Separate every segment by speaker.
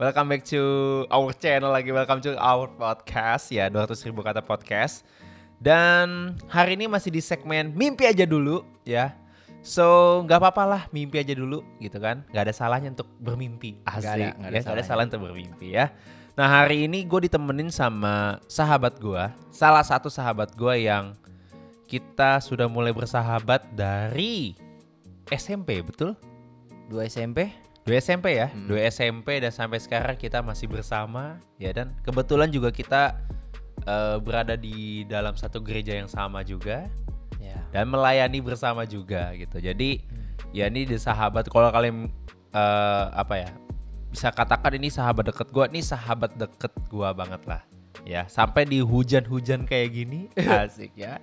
Speaker 1: welcome back to our channel lagi, welcome to our podcast ya 200 ribu kata podcast. Dan hari ini masih di segmen mimpi aja dulu ya. So nggak apa-apa lah mimpi aja dulu gitu kan, nggak ada salahnya untuk bermimpi. Asik,
Speaker 2: Nggak ada- nggak ada
Speaker 1: ya, nggak ada salah untuk bermimpi ya. Nah hari ini gue ditemenin sama sahabat gue, salah satu sahabat gue yang kita sudah mulai bersahabat dari SMP betul?
Speaker 2: Dua SMP?
Speaker 1: Dua SMP ya,
Speaker 2: Hmm.
Speaker 1: dua SMP dan sampai sekarang kita masih bersama ya dan kebetulan juga kita eh, berada di dalam satu gereja yang sama juga
Speaker 2: Ya.
Speaker 1: dan melayani bersama juga gitu. Jadi ya ini di sahabat kalau kalian eh, apa ya bisa katakan ini sahabat deket gua, ini sahabat deket gua banget lah. Ya sampai di hujan-hujan kayak gini asik ya,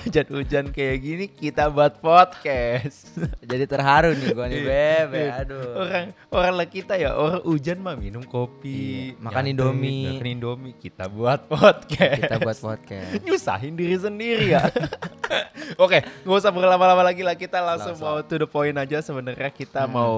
Speaker 1: hujan-hujan kayak gini kita buat podcast.
Speaker 2: Jadi terharu nih gua nih bebe.
Speaker 1: Iya.
Speaker 2: Aduh.
Speaker 1: orang orang lah kita ya orang hujan mah minum kopi
Speaker 2: Iya, makan
Speaker 1: nyantai,
Speaker 2: Indomie.
Speaker 1: makan Indomie kita buat podcast
Speaker 2: Kita buat podcast.
Speaker 1: nyusahin diri sendiri ya oke nggak usah berlama-lama lagi lah kita langsung,
Speaker 2: Langsung.
Speaker 1: mau to the point aja sebenarnya kita
Speaker 2: Hmm.
Speaker 1: mau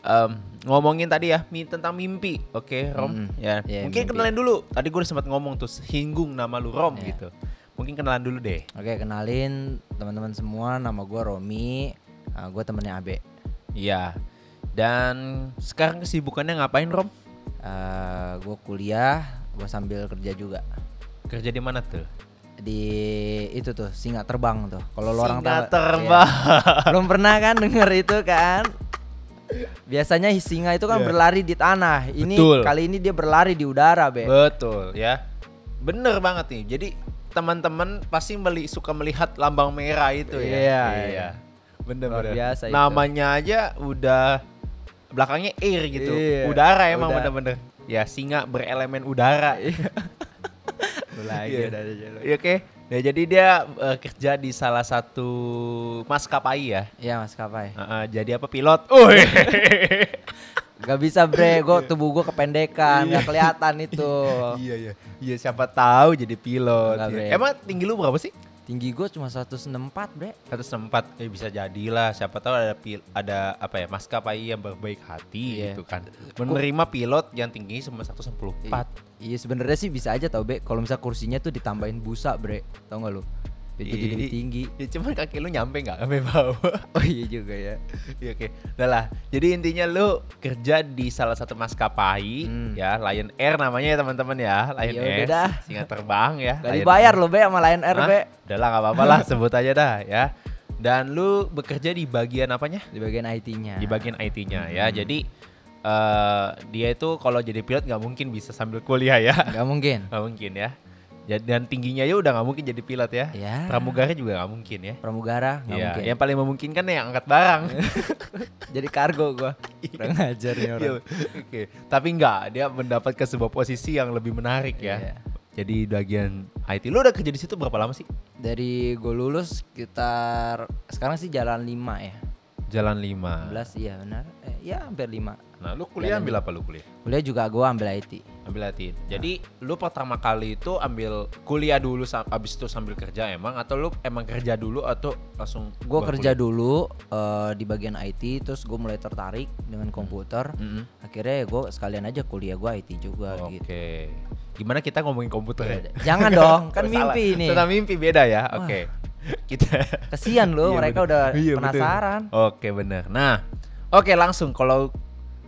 Speaker 1: em, ngomongin tadi ya mi- tentang mimpi oke Rom
Speaker 2: Hmm.
Speaker 1: ya
Speaker 2: Iya,
Speaker 1: mungkin
Speaker 2: mimpi.
Speaker 1: kenalin dulu tadi gue udah sempat ngomong tuh singgung nama lu Rom
Speaker 2: Iya.
Speaker 1: gitu mungkin kenalan dulu deh
Speaker 2: Oke, kenalin teman-teman semua. Nama gua Romi. Uh, gua temennya Abe.
Speaker 1: iya dan sekarang kesibukannya ngapain Rom
Speaker 2: Uh, gua kuliah, gua sambil kerja juga
Speaker 1: kerja di mana tuh
Speaker 2: di itu tuh singa terbang tuh. Kalau lo orang tahu-
Speaker 1: terbang.
Speaker 2: Iya. Belum pernah kan denger itu kan? Biasanya singa itu kan
Speaker 1: Iya.
Speaker 2: berlari di tanah. Ini
Speaker 1: Betul.
Speaker 2: kali ini dia berlari di udara, Be.
Speaker 1: Betul ya. Bener banget nih. Jadi teman-teman pasti meli suka melihat lambang merah itu ya.
Speaker 2: Iya, iya.
Speaker 1: Bener
Speaker 2: Luar
Speaker 1: bener.
Speaker 2: biasa itu.
Speaker 1: Namanya aja udah belakangnya air gitu.
Speaker 2: Iya,
Speaker 1: Udara emang bener-bener. Ya singa berelemen udara.
Speaker 2: Lagi
Speaker 1: Iya.
Speaker 2: ada aja lo.
Speaker 1: Iya, Oke. Nah, jadi dia eh, kerja di salah satu maskapai ya.
Speaker 2: Iya, Mas Kapai.
Speaker 1: Heeh, jadi apa pilot? Uy.
Speaker 2: Gak bisa bre, gua tubuh gua kependekan, gak kelihatan itu.
Speaker 1: iya iya. Iya siapa tahu jadi pilot.
Speaker 2: Enggak,
Speaker 1: ya. Emang tinggi lu berapa sih?
Speaker 2: Tinggi gua cuma 164 bre.
Speaker 1: satu sempat eh, bisa jadilah siapa tahu ada pil ada apa ya maskapai yang berbaik hati
Speaker 2: Iya.
Speaker 1: gitu kan menerima pilot yang tingginya cuma 114
Speaker 2: Iya sebenarnya sih bisa aja tau be, kalau misal kursinya tuh ditambahin busa bre, tau gak lu? Biar jadi
Speaker 1: Ih,
Speaker 2: lebih tinggi.
Speaker 1: ya cuman kaki lu nyampe nggak sampai bawah
Speaker 2: Oh iya juga ya.
Speaker 1: Iya oke udah lah jadi intinya lu kerja di salah satu maskapai
Speaker 2: Hmm.
Speaker 1: ya Lion Air namanya ya teman-teman ya Lion
Speaker 2: Ya
Speaker 1: Air
Speaker 2: dah.
Speaker 1: singa terbang ya
Speaker 2: Gak
Speaker 1: Lion
Speaker 2: dibayar
Speaker 1: Air.
Speaker 2: lo be sama Lion Air
Speaker 1: Hah?
Speaker 2: be.
Speaker 1: udah lah nggak apa-apa lah sebut aja dah ya dan lu bekerja di bagian apanya
Speaker 2: Di bagian IT-nya.
Speaker 1: di bagian IT-nya
Speaker 2: Hmm.
Speaker 1: ya. Jadi eh dia itu kalau jadi pilot nggak mungkin bisa sambil kuliah ya.
Speaker 2: Gak mungkin.
Speaker 1: Nggak mungkin ya. Ja- Dan tingginya ya udah nggak mungkin jadi pilot ya.
Speaker 2: Ya.
Speaker 1: Pramugara juga nggak mungkin ya.
Speaker 2: Pramugara nggak
Speaker 1: Iya,
Speaker 2: mungkin.
Speaker 1: yang paling memungkinkan ya angkat barang.
Speaker 2: Jadi kargo gua. Kurang ajar nih
Speaker 1: Iya,
Speaker 2: orang.
Speaker 1: Oke, tapi nggak dia mendapat ke sebuah posisi yang lebih menarik ya.
Speaker 2: Iya.
Speaker 1: Jadi bagian IT lu udah kerja di situ berapa lama sih?
Speaker 2: Dari gue lulus sekitar sekarang sih jalan 5 ya.
Speaker 1: Jalan 5.
Speaker 2: 11 iya benar. Eh, ya hampir 5.
Speaker 1: Nah, lu kuliah
Speaker 2: Jalan
Speaker 1: ambil apa lu kuliah?
Speaker 2: Kuliah juga gua ambil IT.
Speaker 1: Ambil IT. Jadi lu pertama kali itu ambil kuliah dulu abis itu sambil kerja emang atau lu emang kerja dulu atau langsung
Speaker 2: Gue kerja dulu eh, di bagian IT, terus gue mulai tertarik dengan komputer.
Speaker 1: kuliah? Mm-mm.
Speaker 2: Akhirnya ya gue sekalian aja kuliah gue IT juga
Speaker 1: Oke.
Speaker 2: gitu.
Speaker 1: Gimana kita ngomongin komputer ya?
Speaker 2: Jangan dong, kan
Speaker 1: Oh, salah.
Speaker 2: mimpi ini.
Speaker 1: Tentang mimpi beda ya. Oke. Kita
Speaker 2: Kesian loh,
Speaker 1: Iya,
Speaker 2: mereka
Speaker 1: bener.
Speaker 2: udah
Speaker 1: Iya,
Speaker 2: penasaran.
Speaker 1: Oke, bener. Nah, oke langsung kalau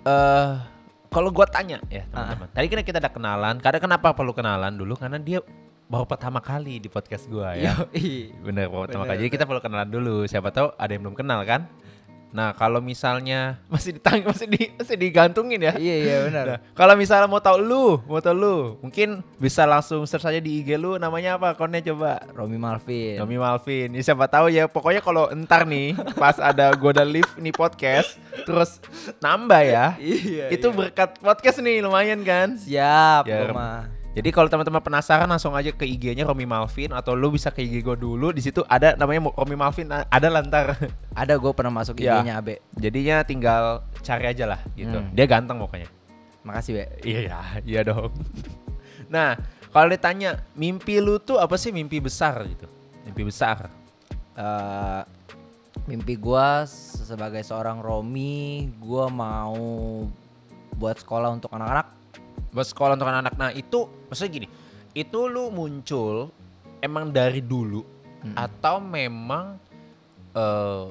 Speaker 1: eh kalau gua tanya ya, teman-teman. Tadi kan kita ada kenalan. Karena kenapa perlu kenalan dulu? Karena dia baru pertama kali di podcast gua ya.
Speaker 2: Yoi.
Speaker 1: Bener, baru pertama kali. Jadi kita perlu kenalan dulu. Siapa tahu ada yang belum kenal kan? Nah, kalau misalnya masih ditang masih di masih digantungin ya.
Speaker 2: Iya iya benar.
Speaker 1: Nah, kalau misalnya mau tahu lu, mau tahu lu, mungkin bisa langsung search aja di IG lu namanya apa? Akunnya coba.
Speaker 2: Romi Malvin.
Speaker 1: Nomi Malvin. Ya, siapa tahu ya pokoknya kalau entar nih pas ada gua udah live nih podcast terus nambah ya.
Speaker 2: Iya.
Speaker 1: itu berkat podcast nih lumayan kan?
Speaker 2: siap,
Speaker 1: Ya,
Speaker 2: mah.
Speaker 1: Jadi kalau teman-teman penasaran langsung aja ke IG-nya Romi Malvin atau lu bisa ke IG gue dulu di situ ada namanya Romi Malvin ada lantar.
Speaker 2: Ada gue pernah masuk
Speaker 1: Ya.
Speaker 2: IG-nya Abe.
Speaker 1: Jadinya tinggal cari aja lah gitu.
Speaker 2: Hmm.
Speaker 1: Dia ganteng pokoknya.
Speaker 2: Makasih Be.
Speaker 1: Iya, iya dong. Nah, kalau ditanya mimpi lu tuh apa sih mimpi besar gitu? Mimpi besar.
Speaker 2: Eh, mimpi gua sebagai seorang Romi, gua mau buat sekolah untuk anak-anak
Speaker 1: buat sekolah untuk anak-anak. Nah itu maksudnya gini, itu lu muncul emang dari dulu
Speaker 2: Mm-mm.
Speaker 1: atau memang eh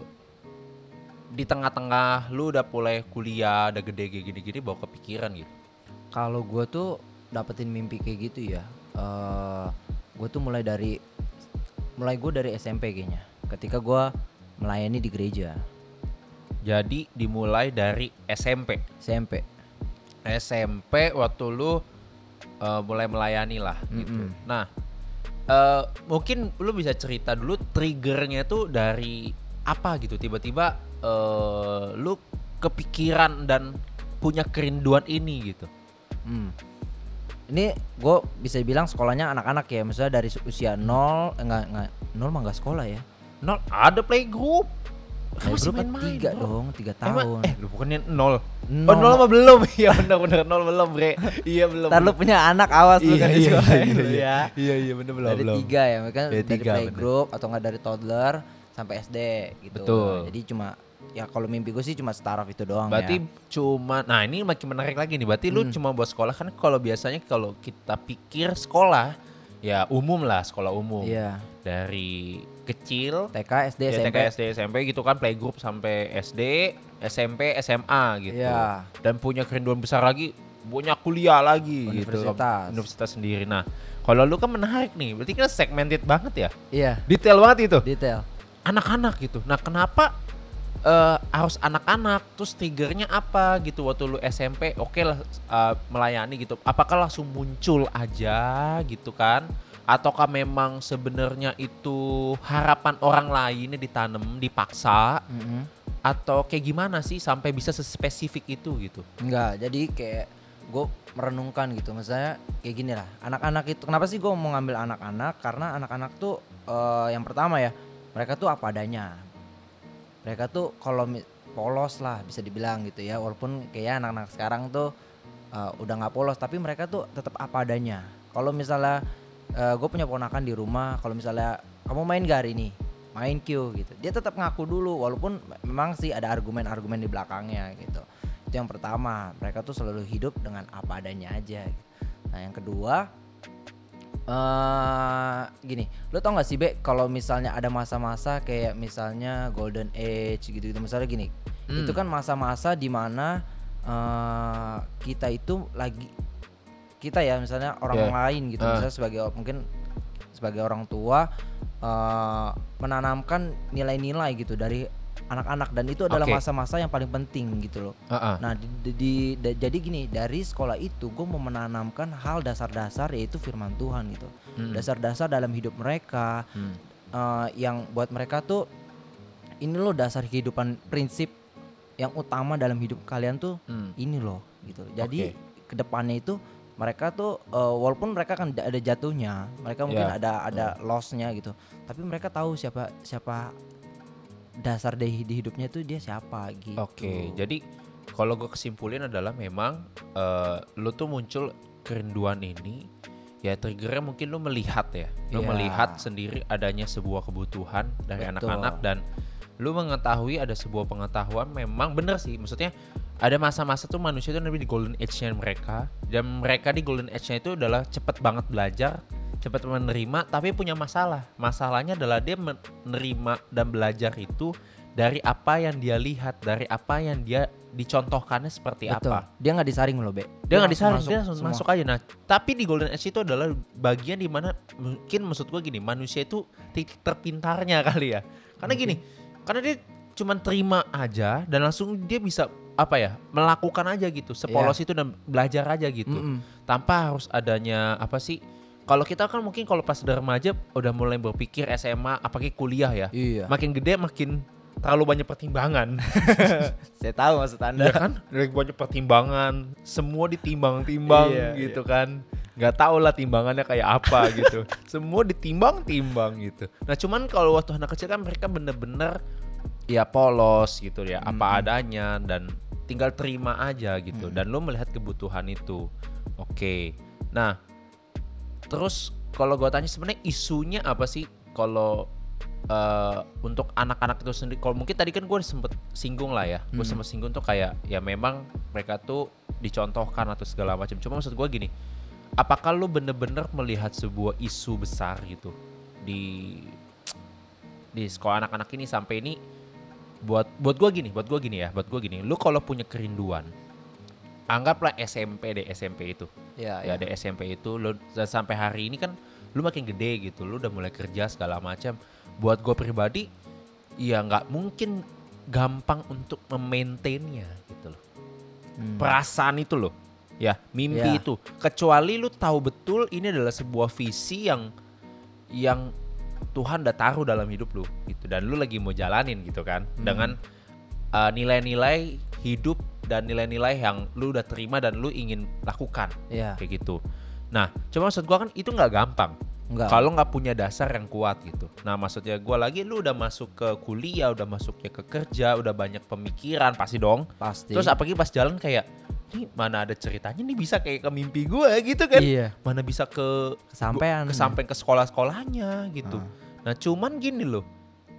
Speaker 1: di tengah-tengah lu udah mulai kuliah, udah gede kayak gini-gini bawa kepikiran gitu.
Speaker 2: Kalau gue tuh dapetin mimpi kayak gitu ya, eh gue tuh mulai dari mulai gue dari SMP kayaknya. Ketika gue melayani di gereja
Speaker 1: Jadi dimulai dari SMP.
Speaker 2: SMP.
Speaker 1: SMP waktu lu eh, mulai melayani lah gitu.
Speaker 2: Mm-mm.
Speaker 1: Nah, eh, mungkin lu bisa cerita dulu triggernya tuh dari apa gitu? Tiba-tiba eh, lu kepikiran dan punya kerinduan ini gitu.
Speaker 2: Hmm. Ini gue bisa bilang sekolahnya anak-anak ya, misalnya dari usia 0 eh, enggak enggak 0 mah enggak sekolah ya.
Speaker 1: Nol ada playgroup. Kan masih
Speaker 2: kan
Speaker 1: main-main,
Speaker 2: tiga
Speaker 1: bro.
Speaker 2: dong, tiga
Speaker 1: Emang,
Speaker 2: tahun.
Speaker 1: eh lu bukannya nol.
Speaker 2: Nol.
Speaker 1: Oh nol mah belum. Iya benar nol belum, Bre. Iya belum.
Speaker 2: Ntar lu punya anak awas lu
Speaker 1: Iya,
Speaker 2: kan di
Speaker 1: iya,
Speaker 2: sekolah
Speaker 1: iya,
Speaker 2: itu
Speaker 1: iya.
Speaker 2: ya.
Speaker 1: Iya iya benar belum
Speaker 2: dari
Speaker 1: belum.
Speaker 2: tiga ya, mereka
Speaker 1: Dari
Speaker 2: dari playgroup atau enggak dari toddler sampai SD gitu.
Speaker 1: Betul.
Speaker 2: Jadi cuma ya kalau mimpi gue sih cuma setaraf itu doang
Speaker 1: Berarti
Speaker 2: ya.
Speaker 1: cuma nah ini makin menarik lagi nih. Berarti lu
Speaker 2: Hmm.
Speaker 1: cuma buat sekolah kan kalau biasanya kalau kita pikir sekolah ya umum lah sekolah umum.
Speaker 2: Iya.
Speaker 1: Dari kecil
Speaker 2: TK, SD,
Speaker 1: ya,
Speaker 2: SMP.
Speaker 1: TK, SD, SMP gitu kan playgroup sampai SD, SMP, SMA gitu.
Speaker 2: Iya.
Speaker 1: Dan punya kerinduan besar lagi punya kuliah lagi gitu.
Speaker 2: Universitas.
Speaker 1: Universitas sendiri. Nah, kalau lu kan menarik nih. Berarti kan segmented banget ya.
Speaker 2: Iya,
Speaker 1: Detail banget itu.
Speaker 2: detail.
Speaker 1: anak-anak gitu. Nah, kenapa eh, harus anak-anak? Terus triggernya apa gitu waktu lu SMP? Oke lah eh, melayani gitu. Apakah langsung muncul aja gitu kan? Ataukah memang sebenarnya itu harapan orang lainnya ditanam, dipaksa?
Speaker 2: Mm-mm.
Speaker 1: atau kayak gimana sih sampai bisa sespesifik itu gitu?
Speaker 2: Enggak, jadi kayak gue merenungkan gitu. Misalnya kayak gini lah anak-anak itu kenapa sih gue mau ngambil anak-anak? Karena anak-anak tuh eh, yang pertama ya mereka tuh apa adanya. Mereka tuh kalau polos lah bisa dibilang gitu ya. Walaupun kayak anak-anak sekarang tuh eh, udah nggak polos tapi mereka tuh tetap apa adanya. Kalau misalnya gue punya ponakan di rumah kalau misalnya kamu main gak hari ini main Q gitu dia tetap ngaku dulu walaupun memang sih ada argumen-argumen di belakangnya gitu itu yang pertama mereka tuh selalu hidup dengan apa adanya aja gitu. nah yang kedua eh gini lo tau gak sih be kalau misalnya ada masa-masa kayak misalnya golden age gitu gitu misalnya gini
Speaker 1: Hmm.
Speaker 2: itu kan masa-masa di mana eh kita itu lagi kita ya misalnya orang
Speaker 1: Yeah.
Speaker 2: lain gitu
Speaker 1: Ah.
Speaker 2: misalnya sebagai mungkin sebagai orang tua eh menanamkan nilai-nilai gitu dari anak-anak dan itu adalah masa-masa yang paling penting gitu loh
Speaker 1: Heeh.
Speaker 2: Nah, di, di- di- jadi gini, dari sekolah itu gue mau menanamkan hal dasar-dasar yaitu firman Tuhan gitu.
Speaker 1: Hmm.
Speaker 2: Dasar-dasar dalam hidup mereka
Speaker 1: Hmm.
Speaker 2: eh, yang buat mereka tuh ini loh dasar kehidupan prinsip yang utama dalam hidup kalian tuh
Speaker 1: Hmm.
Speaker 2: ini loh gitu. Jadi
Speaker 1: Oke.
Speaker 2: ke depannya itu mereka tuh eh, walaupun mereka kan ada jatuhnya, mereka mungkin
Speaker 1: Ya.
Speaker 2: ada ada lossnya gitu. Tapi mereka tahu siapa siapa dasar di, di hidupnya tuh dia siapa gitu.
Speaker 1: Oke, jadi kalau gue kesimpulin adalah memang eh, lu tuh muncul kerinduan ini ya triggernya mungkin lu melihat ya, lu
Speaker 2: Iya.
Speaker 1: melihat sendiri adanya sebuah kebutuhan dari anak-anak dan lu mengetahui ada sebuah pengetahuan memang bener sih, maksudnya ada masa-masa tuh manusia itu namanya di golden age-nya mereka dan mereka di golden age-nya itu adalah cepet banget belajar cepat menerima tapi punya masalah masalahnya adalah dia menerima dan belajar itu dari apa yang dia lihat dari apa yang dia dicontohkannya seperti
Speaker 2: Betul.
Speaker 1: apa
Speaker 2: Dia nggak disaring loh, Be.
Speaker 1: dia nggak disaring dia langsung
Speaker 2: semua.
Speaker 1: masuk aja nah tapi di golden age itu adalah bagian di mana mungkin maksud gua gini manusia itu titik terpintarnya kali ya karena gini karena dia cuman terima aja dan langsung dia bisa apa ya melakukan aja gitu sepolos
Speaker 2: Iya.
Speaker 1: itu dan belajar aja gitu
Speaker 2: Mm-mm.
Speaker 1: tanpa harus adanya apa sih kalau kita kan mungkin kalau pas udah remaja udah mulai berpikir SMA apalagi kuliah ya
Speaker 2: Iya.
Speaker 1: makin gede makin terlalu banyak pertimbangan
Speaker 2: Saya tahu maksud Anda.
Speaker 1: Iya kan dari banyak pertimbangan semua ditimbang-timbang
Speaker 2: Iya,
Speaker 1: gitu kan nggak tahu lah timbangannya kayak apa gitu semua ditimbang-timbang gitu nah cuman kalau waktu anak kecil kan mereka bener-bener ya polos gitu ya apa
Speaker 2: Mm-mm.
Speaker 1: adanya dan tinggal terima aja gitu
Speaker 2: Mm-mm.
Speaker 1: dan lo melihat kebutuhan itu oke nah terus kalau gua tanya sebenarnya isunya apa sih kalau eh, untuk anak-anak itu sendiri kalau mungkin tadi kan gue sempet singgung lah ya gue
Speaker 2: Hmm.
Speaker 1: sempet singgung tuh kayak ya memang mereka tuh dicontohkan atau segala macam. Cuma maksud gue gini, apakah lu bener-bener melihat sebuah isu besar gitu di di sekolah anak-anak ini sampai ini buat buat gue gini, buat gue gini ya, buat gue gini, lu kalau punya kerinduan, anggaplah SMP deh SMP itu,
Speaker 2: Ya,
Speaker 1: ya ada SMP itu, lu dan sampai hari ini kan lu makin gede gitu, lu udah mulai kerja segala macam. Buat gue pribadi, ya nggak mungkin gampang untuk memaintainnya gitu loh
Speaker 2: Hmm.
Speaker 1: perasaan itu loh ya mimpi
Speaker 2: Ya.
Speaker 1: itu kecuali lu tahu betul ini adalah sebuah visi yang yang Tuhan udah taruh dalam hidup lu gitu dan lu lagi mau jalanin gitu kan
Speaker 2: Hmm.
Speaker 1: dengan uh, nilai-nilai hidup dan nilai-nilai yang lu udah terima dan lu ingin lakukan
Speaker 2: Ya,
Speaker 1: kayak gitu nah cuma maksud gua kan itu nggak gampang kalau nggak punya dasar yang kuat gitu. Nah maksudnya gua lagi lu udah masuk ke kuliah, udah masuknya ke kerja, udah banyak pemikiran pasti dong.
Speaker 2: pasti.
Speaker 1: Terus apalagi pas jalan kayak nih mana ada ceritanya nih bisa kayak ke mimpi gue gitu kan.
Speaker 2: Iya,
Speaker 1: Mana bisa ke
Speaker 2: kesampaian.
Speaker 1: sampai ke sekolah-sekolahnya gitu.
Speaker 2: Ah.
Speaker 1: Nah cuman gini loh,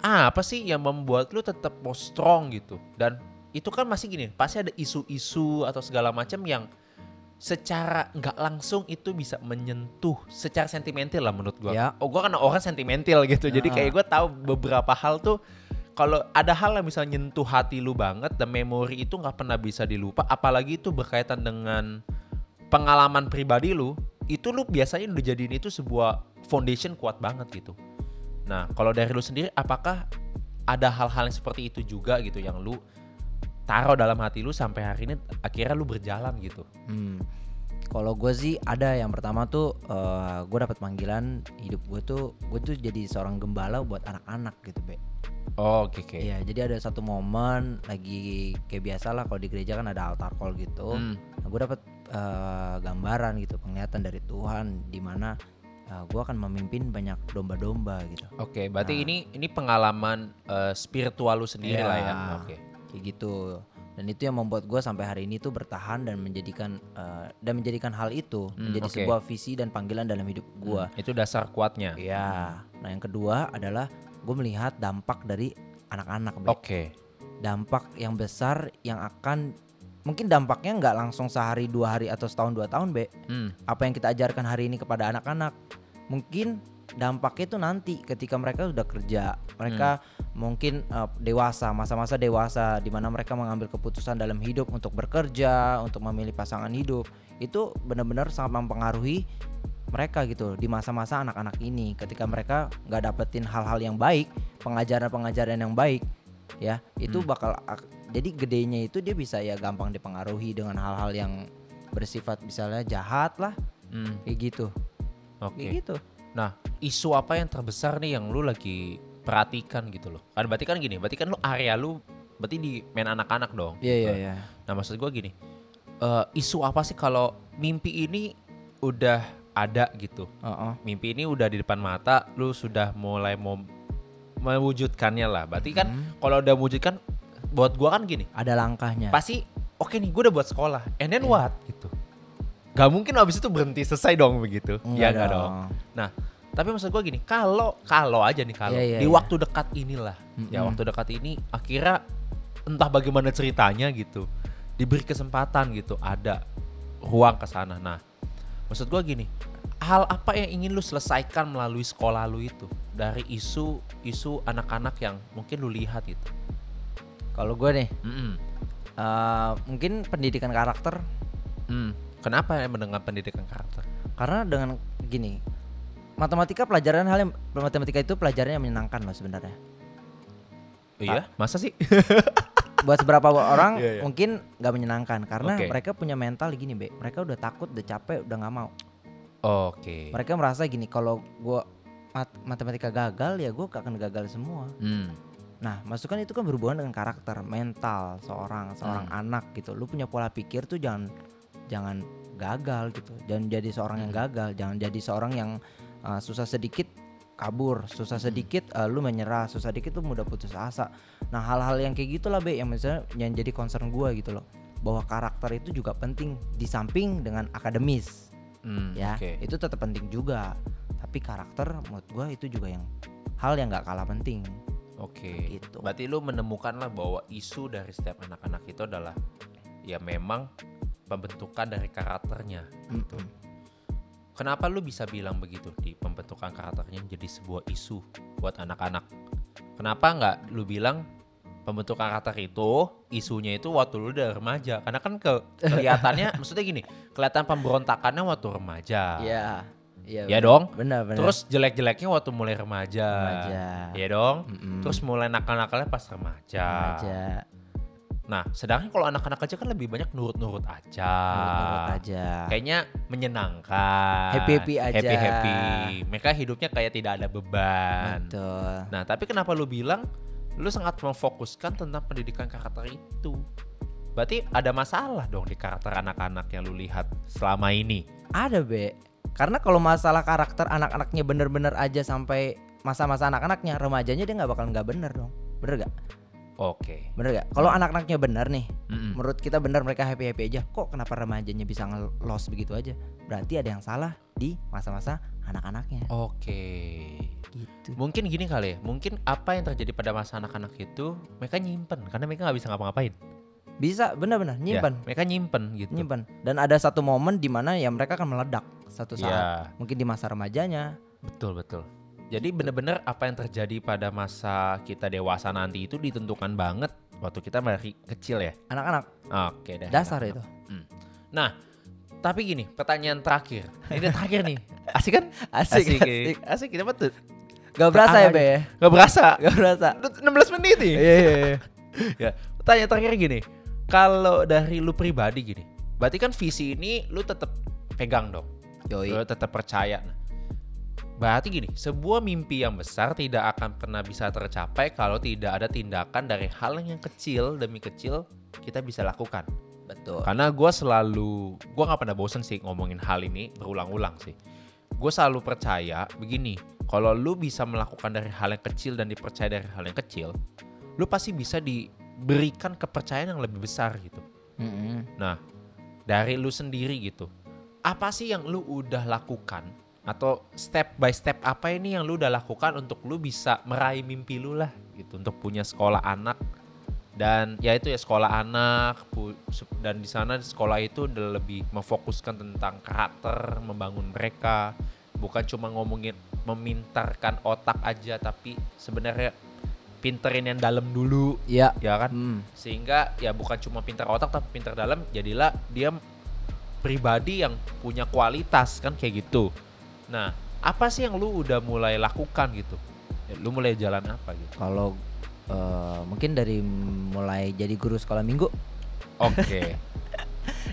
Speaker 1: apa sih yang membuat lu tetap mau strong gitu? Dan itu kan masih gini, pasti ada isu-isu atau segala macam yang secara nggak langsung itu bisa menyentuh secara sentimental lah menurut gua.
Speaker 2: Ya.
Speaker 1: Oh gua kan orang sentimental gitu, jadi
Speaker 2: Ah.
Speaker 1: kayak gua tahu beberapa hal tuh kalau ada hal yang bisa nyentuh hati lu banget dan memori itu nggak pernah bisa dilupa, apalagi itu berkaitan dengan pengalaman pribadi lu, itu lu biasanya udah jadiin itu sebuah foundation kuat banget gitu. Nah, kalau dari lu sendiri apakah ada hal-hal yang seperti itu juga gitu yang lu taruh dalam hati lu sampai hari ini akhirnya lu berjalan gitu.
Speaker 2: Hmm. Kalau gue sih ada yang pertama tuh gue dapat panggilan hidup gue tuh gue tuh jadi seorang gembala buat anak-anak gitu be.
Speaker 1: Oh, oke oke.
Speaker 2: Iya jadi ada satu momen lagi kayak biasa lah kalau di gereja kan ada altar call gitu.
Speaker 1: Hmm,
Speaker 2: Nah, gue dapat eh, gambaran gitu penglihatan dari Tuhan di mana gue akan memimpin banyak domba-domba gitu.
Speaker 1: Oke, berarti
Speaker 2: Nah.
Speaker 1: ini ini pengalaman eh, spiritual lu sendiri
Speaker 2: Iya.
Speaker 1: lah ya. Oke.
Speaker 2: kayak gitu dan itu yang membuat gue sampai hari ini tuh bertahan dan menjadikan eh, dan menjadikan hal itu
Speaker 1: Hmm,
Speaker 2: menjadi
Speaker 1: oke.
Speaker 2: sebuah visi dan panggilan dalam hidup gue
Speaker 1: Hmm, itu dasar kuatnya.
Speaker 2: ya nah yang kedua adalah gue melihat dampak dari anak-anak.
Speaker 1: Oke.
Speaker 2: dampak yang besar yang akan mungkin dampaknya nggak langsung sehari dua hari atau setahun dua tahun be.
Speaker 1: Hmm,
Speaker 2: apa yang kita ajarkan hari ini kepada anak-anak. Mungkin dampaknya itu nanti ketika mereka sudah kerja. Mereka mungkin uh, dewasa masa-masa dewasa di mana mereka mengambil keputusan dalam hidup untuk bekerja untuk memilih pasangan hidup. Itu benar-benar sangat mempengaruhi mereka gitu di masa-masa anak-anak ini. Ketika mereka nggak dapetin hal-hal yang baik pengajaran-pengajaran yang baik ya itu
Speaker 1: Hmm.
Speaker 2: bakal ak- jadi gedenya itu dia bisa ya gampang dipengaruhi dengan hal-hal yang bersifat misalnya jahat lah
Speaker 1: hmm,
Speaker 2: kayak gitu
Speaker 1: Oke.
Speaker 2: kayak gitu
Speaker 1: Nah, isu apa yang terbesar nih yang lu lagi perhatikan gitu loh? Kan berarti kan gini, berarti kan lu area lu berarti di main anak-anak dong.
Speaker 2: iya
Speaker 1: gitu.
Speaker 2: iya iya
Speaker 1: Nah, maksud gua gini. eh, isu apa sih kalau mimpi ini udah ada gitu.
Speaker 2: Heeh.
Speaker 1: Mimpi ini udah di depan mata, lu sudah mulai mau mewujudkannya lah. Berarti kan
Speaker 2: Hmm.
Speaker 1: kalau udah mewujudkan buat gua kan gini,
Speaker 2: ada langkahnya
Speaker 1: pasti oke nih gue udah buat sekolah. And then
Speaker 2: Iya.
Speaker 1: what gitu. Gak mungkin abis itu berhenti selesai dong begitu. ya enggak dong. Tapi maksud gue gini, kalau kalau aja nih kalau
Speaker 2: Iya, iya,
Speaker 1: di
Speaker 2: iya.
Speaker 1: waktu dekat inilah, ya
Speaker 2: Mm-mm.
Speaker 1: waktu dekat ini akhirnya entah bagaimana ceritanya gitu, diberi kesempatan gitu, ada ruang ke sana. Nah, maksud gue gini, hal apa yang ingin lu selesaikan melalui sekolah lu itu dari isu isu anak-anak yang mungkin lu lihat itu?
Speaker 2: Kalau gue nih
Speaker 1: Mm-mm.
Speaker 2: eh, mungkin pendidikan karakter
Speaker 1: Hmm. Kenapa ya mendengar pendidikan karakter?
Speaker 2: karena dengan gini matematika pelajaran hal yang matematika itu pelajaran yang menyenangkan loh sebenarnya
Speaker 1: Iya, masa sih?
Speaker 2: buat beberapa orang
Speaker 1: Iya, iya.
Speaker 2: mungkin nggak menyenangkan karena
Speaker 1: Oke.
Speaker 2: mereka punya mental gini be mereka udah takut udah capek udah nggak mau
Speaker 1: Oke.
Speaker 2: mereka merasa gini kalau gua mat- matematika gagal ya gue akan gagal semua
Speaker 1: Hmm.
Speaker 2: Nah masukan itu kan berhubungan dengan karakter mental seorang seorang
Speaker 1: Hmm.
Speaker 2: anak gitu lu punya pola pikir tuh jangan jangan gagal gitu jangan jadi seorang yang
Speaker 1: Hmm.
Speaker 2: gagal jangan jadi seorang yang uh, susah sedikit kabur susah
Speaker 1: Hmm.
Speaker 2: sedikit uh, lu menyerah susah sedikit tuh mudah putus asa nah hal-hal yang kayak gitulah be yang misalnya yang jadi concern gua gitu loh bahwa karakter itu juga penting di samping dengan akademis
Speaker 1: Hmm,
Speaker 2: ya
Speaker 1: Oke.
Speaker 2: itu tetap penting juga tapi karakter menurut gua itu juga yang hal yang nggak kalah penting
Speaker 1: Oke.
Speaker 2: gitu
Speaker 1: Berarti lu menemukan lah bahwa isu dari setiap anak-anak itu adalah ya memang pembentukan dari karakternya.
Speaker 2: Mm-mm.
Speaker 1: Kenapa lu bisa bilang begitu di pembentukan karakternya menjadi sebuah isu buat anak-anak? Kenapa nggak lu bilang pembentukan karakter itu isunya itu waktu lu udah remaja? Karena kan ke, kelihatannya maksudnya gini, kelihatan pemberontakannya waktu remaja.
Speaker 2: Iya. Iya.
Speaker 1: Ya dong.
Speaker 2: Benar, benar.
Speaker 1: Terus jelek-jeleknya waktu mulai remaja.
Speaker 2: Remaja.
Speaker 1: Ya dong.
Speaker 2: Mm-mm.
Speaker 1: Terus mulai nakal-nakalnya pas remaja.
Speaker 2: remaja.
Speaker 1: Nah, sedangkan kalau anak-anak aja kan lebih banyak nurut-nurut aja.
Speaker 2: Nurut-nurut aja.
Speaker 1: Kayaknya menyenangkan.
Speaker 2: Happy-happy aja.
Speaker 1: Happy-happy. Mereka hidupnya kayak tidak ada beban.
Speaker 2: Betul.
Speaker 1: Nah, tapi kenapa lu bilang lu sangat memfokuskan tentang pendidikan karakter itu? Berarti ada masalah dong di karakter anak-anak yang lu lihat selama ini.
Speaker 2: Ada be. Karena kalau masalah karakter anak-anaknya bener-bener aja sampai masa-masa anak-anaknya, remajanya dia nggak bakal nggak bener dong. Bener gak?
Speaker 1: Oke.
Speaker 2: Bener gak? Kalau anak-anaknya bener nih,
Speaker 1: Mm-mm.
Speaker 2: menurut kita bener mereka happy happy aja. Kok kenapa remajanya bisa ngelos begitu aja? Berarti ada yang salah di masa-masa anak-anaknya.
Speaker 1: Oke.
Speaker 2: Gitu.
Speaker 1: Mungkin gini kali ya, mungkin apa yang terjadi pada masa anak-anak itu mereka nyimpen karena mereka nggak bisa ngapa-ngapain.
Speaker 2: Bisa bener-bener
Speaker 1: Ya,
Speaker 2: nyimpan,
Speaker 1: mereka nyimpen gitu.
Speaker 2: nyimpan. Dan ada satu momen di mana ya mereka akan meledak satu saat.
Speaker 1: Ya,
Speaker 2: Mungkin di masa remajanya.
Speaker 1: betul betul. Jadi bener-bener apa yang terjadi pada masa kita dewasa nanti itu ditentukan banget waktu kita masih kecil ya.
Speaker 2: Anak-anak
Speaker 1: Oke deh.
Speaker 2: dasar itu.
Speaker 1: Nah, tapi gini, pertanyaan terakhir. Ini terakhir nih. Asik kan?
Speaker 2: Asik, asik.
Speaker 1: Asik, asik. Kita tuh?
Speaker 2: Gak berasa ya be?
Speaker 1: Gak berasa.
Speaker 2: Gak berasa.
Speaker 1: Udah 16 menit nih.
Speaker 2: Iya iya iya.
Speaker 1: ya, pertanyaan terakhir gini. Kalau dari lu pribadi gini, berarti kan visi ini lu tetap pegang dong.
Speaker 2: Yoi.
Speaker 1: Lu tetap percaya. Nah, berarti gini, sebuah mimpi yang besar tidak akan pernah bisa tercapai kalau tidak ada tindakan dari hal yang kecil demi kecil kita bisa lakukan.
Speaker 2: Betul.
Speaker 1: Karena gue selalu, gue nggak pernah bosen sih ngomongin hal ini berulang-ulang sih. Gue selalu percaya begini, kalau lu bisa melakukan dari hal yang kecil dan dipercaya dari hal yang kecil, lu pasti bisa diberikan kepercayaan yang lebih besar gitu.
Speaker 2: Mm-mm.
Speaker 1: Nah, dari lu sendiri gitu, apa sih yang lu udah lakukan atau step by step apa ini yang lu udah lakukan untuk lu bisa meraih mimpi lu lah gitu untuk punya sekolah anak dan ya itu ya sekolah anak dan di sana sekolah itu udah lebih memfokuskan tentang karakter membangun mereka bukan cuma ngomongin memintarkan otak aja tapi sebenarnya pinterin yang dalam dulu.
Speaker 2: Iya.
Speaker 1: ya kan?
Speaker 2: Hmm.
Speaker 1: sehingga ya bukan cuma pintar otak tapi pintar dalam. Jadilah dia pribadi yang punya kualitas kan? Kayak gitu. Nah apa sih yang lu udah mulai lakukan gitu? Ya, lu mulai jalan apa gitu?
Speaker 2: Kalau eh, mungkin dari mulai jadi guru sekolah minggu,
Speaker 1: oke.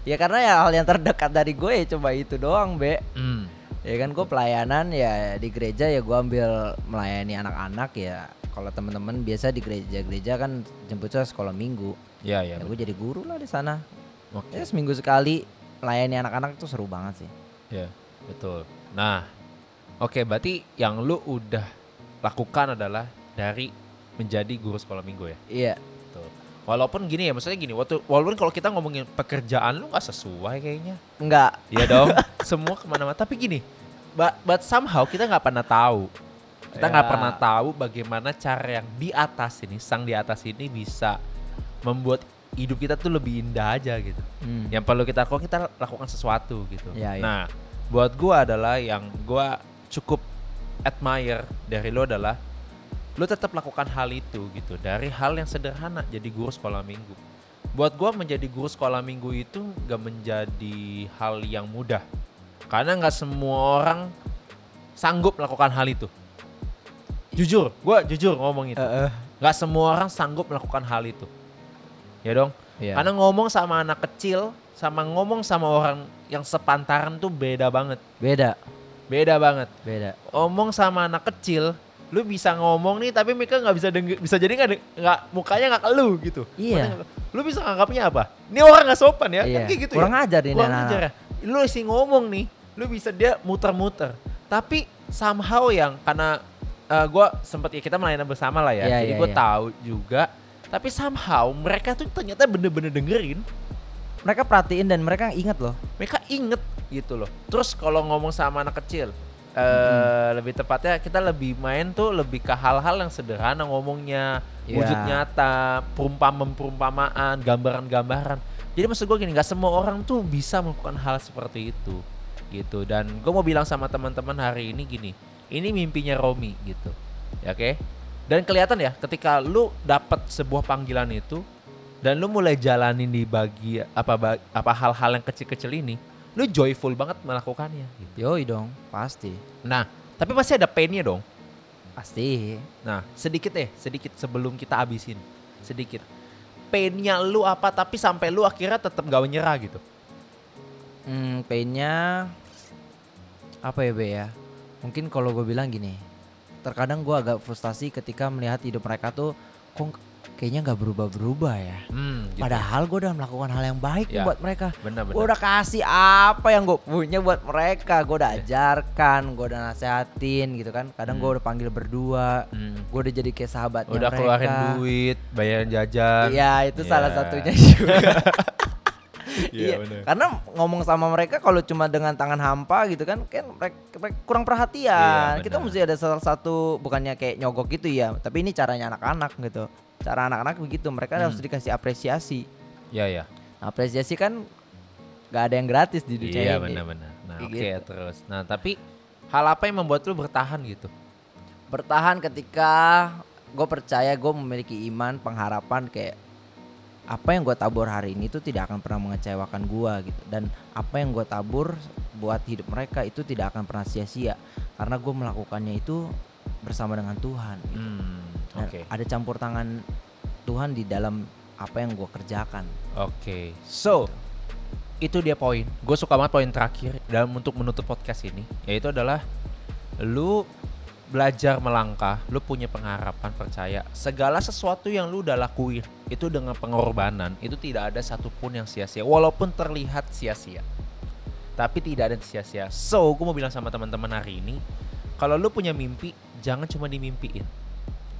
Speaker 2: Ya karena ya hal yang terdekat dari gue ya coba itu doang be.
Speaker 1: Hmm,
Speaker 2: Ya kan gue pelayanan ya di gereja ya gue ambil melayani anak-anak ya. Kalau teman-teman biasa di gereja-gereja kan jemputnya sekolah minggu.
Speaker 1: ya ya
Speaker 2: Ya gue jadi guru lah di sana.
Speaker 1: oke
Speaker 2: Ya seminggu sekali melayani anak-anak tuh seru banget sih.
Speaker 1: ya betul nah oke berarti yang lu udah lakukan adalah dari menjadi guru sekolah minggu ya
Speaker 2: Iya.
Speaker 1: Betul. Walaupun gini ya, maksudnya gini, waktu walaupun kalau kita ngomongin pekerjaan lu nggak sesuai kayaknya,
Speaker 2: Enggak.
Speaker 1: Iya dong, semua ke mana-mana. Tapi gini, but, but somehow kita nggak pernah tahu, kita nggak
Speaker 2: Ya.
Speaker 1: pernah tahu bagaimana cara yang di atas ini, sang di atas ini bisa membuat hidup kita tuh lebih indah aja gitu.
Speaker 2: Hmm.
Speaker 1: Yang perlu kita lakukan kita lakukan sesuatu gitu.
Speaker 2: Iya, iya.
Speaker 1: Nah, buat gua adalah yang gua cukup admire dari lo adalah lo tetap lakukan hal itu gitu dari hal yang sederhana jadi guru sekolah minggu. Buat gua menjadi guru sekolah minggu itu gak menjadi hal yang mudah karena nggak semua orang sanggup melakukan hal itu. Jujur, gua jujur ngomong itu.
Speaker 2: Eh, eh.
Speaker 1: Nggak semua orang sanggup melakukan hal itu. Ya dong.
Speaker 2: Iya.
Speaker 1: Karena ngomong sama anak kecil sama ngomong sama orang yang sepantaran tuh beda banget.
Speaker 2: beda,
Speaker 1: Beda banget.
Speaker 2: beda.
Speaker 1: Ngomong sama anak kecil, lu bisa ngomong nih tapi mereka nggak bisa denger, bisa jadi nggak nggak mukanya nggak ke lu gitu.
Speaker 2: Iya.
Speaker 1: Makanya Lu bisa nganggapnya apa? Ini orang nggak sopan ya,
Speaker 2: Iya.
Speaker 1: kan kayak gitu
Speaker 2: Kurang
Speaker 1: ya.
Speaker 2: ajar ini
Speaker 1: Kurang ajar ya. Lu sih ngomong nih, lu bisa dia muter-muter. Tapi somehow yang karena eh, gua sempet ya kita melayani bersama lah ya.
Speaker 2: Iya,
Speaker 1: jadi
Speaker 2: iya,
Speaker 1: gue
Speaker 2: iya.
Speaker 1: tahu juga. Tapi somehow mereka tuh ternyata bener-bener dengerin
Speaker 2: Mereka perhatiin dan mereka inget loh.
Speaker 1: mereka inget gitu loh. Terus kalau ngomong sama anak kecil, eh lebih tepatnya kita lebih main tuh lebih ke hal-hal yang sederhana ngomongnya,
Speaker 2: Iya.
Speaker 1: wujud nyata, perumpamaan, perumpamaan, gambaran-gambaran. Jadi maksud gue gini, nggak semua orang tuh bisa melakukan hal seperti itu, gitu. Dan gue mau bilang sama teman-teman hari ini gini, ini mimpinya Romi gitu, ya oke? Dan kelihatan ya, ketika lu dapat sebuah panggilan itu, dan lu mulai jalanin di bagi apa apa hal-hal yang kecil-kecil ini, lu joyful banget melakukannya. Gitu.
Speaker 2: Yoi dong, pasti.
Speaker 1: Nah, tapi pasti ada painnya dong.
Speaker 2: Pasti.
Speaker 1: Nah, sedikit deh, sedikit sebelum kita abisin. Sedikit. Painnya lu apa tapi sampai lu akhirnya tetap gak menyerah gitu.
Speaker 2: Hmm, painnya apa ya be ya? Mungkin kalau gue bilang gini, terkadang gue agak frustasi ketika melihat hidup mereka tuh kok kayaknya nggak berubah-berubah ya.
Speaker 1: Hmm, gitu.
Speaker 2: Padahal gue udah melakukan hal yang baik
Speaker 1: Ya.
Speaker 2: buat mereka. Gue udah kasih apa yang gue punya buat mereka. Gue udah ajarkan, gue udah nasehatin gitu kan. Kadang gue
Speaker 1: Hmm.
Speaker 2: udah panggil berdua.
Speaker 1: Hmm.
Speaker 2: Gue udah jadi kayak sahabatnya
Speaker 1: Udah
Speaker 2: mereka.
Speaker 1: keluarin duit, bayarin jajan.
Speaker 2: Iya itu salah
Speaker 1: Ya.
Speaker 2: satunya juga.
Speaker 1: Iya,
Speaker 2: Iya, karena ngomong sama mereka kalau cuma dengan tangan hampa gitu kan, kan mereka, kurang perhatian.
Speaker 1: Iya,
Speaker 2: Kita mesti ada salah satu bukannya kayak nyogok gitu ya, tapi ini caranya anak-anak gitu. Cara anak-anak begitu, mereka harus
Speaker 1: Hmm.
Speaker 2: dikasih apresiasi.
Speaker 1: Iya, iya.
Speaker 2: Apresiasi kan gak ada yang gratis di dunia
Speaker 1: Iya,
Speaker 2: ini.
Speaker 1: benar-benar. Nah, oke
Speaker 2: gitu.
Speaker 1: terus. Nah, tapi hal apa yang membuat lu bertahan gitu?
Speaker 2: Bertahan ketika gue percaya gue memiliki iman, pengharapan kayak apa yang gue tabur hari ini tuh tidak akan pernah mengecewakan gue gitu dan apa yang gue tabur buat hidup mereka itu tidak akan pernah sia-sia karena gue melakukannya itu bersama dengan Tuhan gitu.
Speaker 1: Hmm,
Speaker 2: Dan
Speaker 1: oke.
Speaker 2: ada campur tangan Tuhan di dalam apa yang gue kerjakan
Speaker 1: Oke. So, itu dia poin. Gue suka banget poin terakhir dalam untuk menutup podcast ini, yaitu adalah lu belajar melangkah, lu punya pengharapan, percaya segala sesuatu yang lu udah lakuin itu dengan pengorbanan itu tidak ada satupun yang sia-sia, walaupun terlihat sia-sia. Tapi tidak ada yang sia-sia. So, gue mau bilang sama teman-teman hari ini, kalau lu punya mimpi, jangan cuma dimimpiin,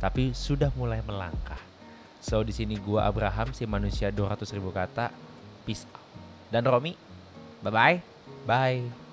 Speaker 1: tapi sudah mulai melangkah. So di sini gua Abraham si manusia 200 ribu kata. Peace out. Dan Romi, bye bye. Bye.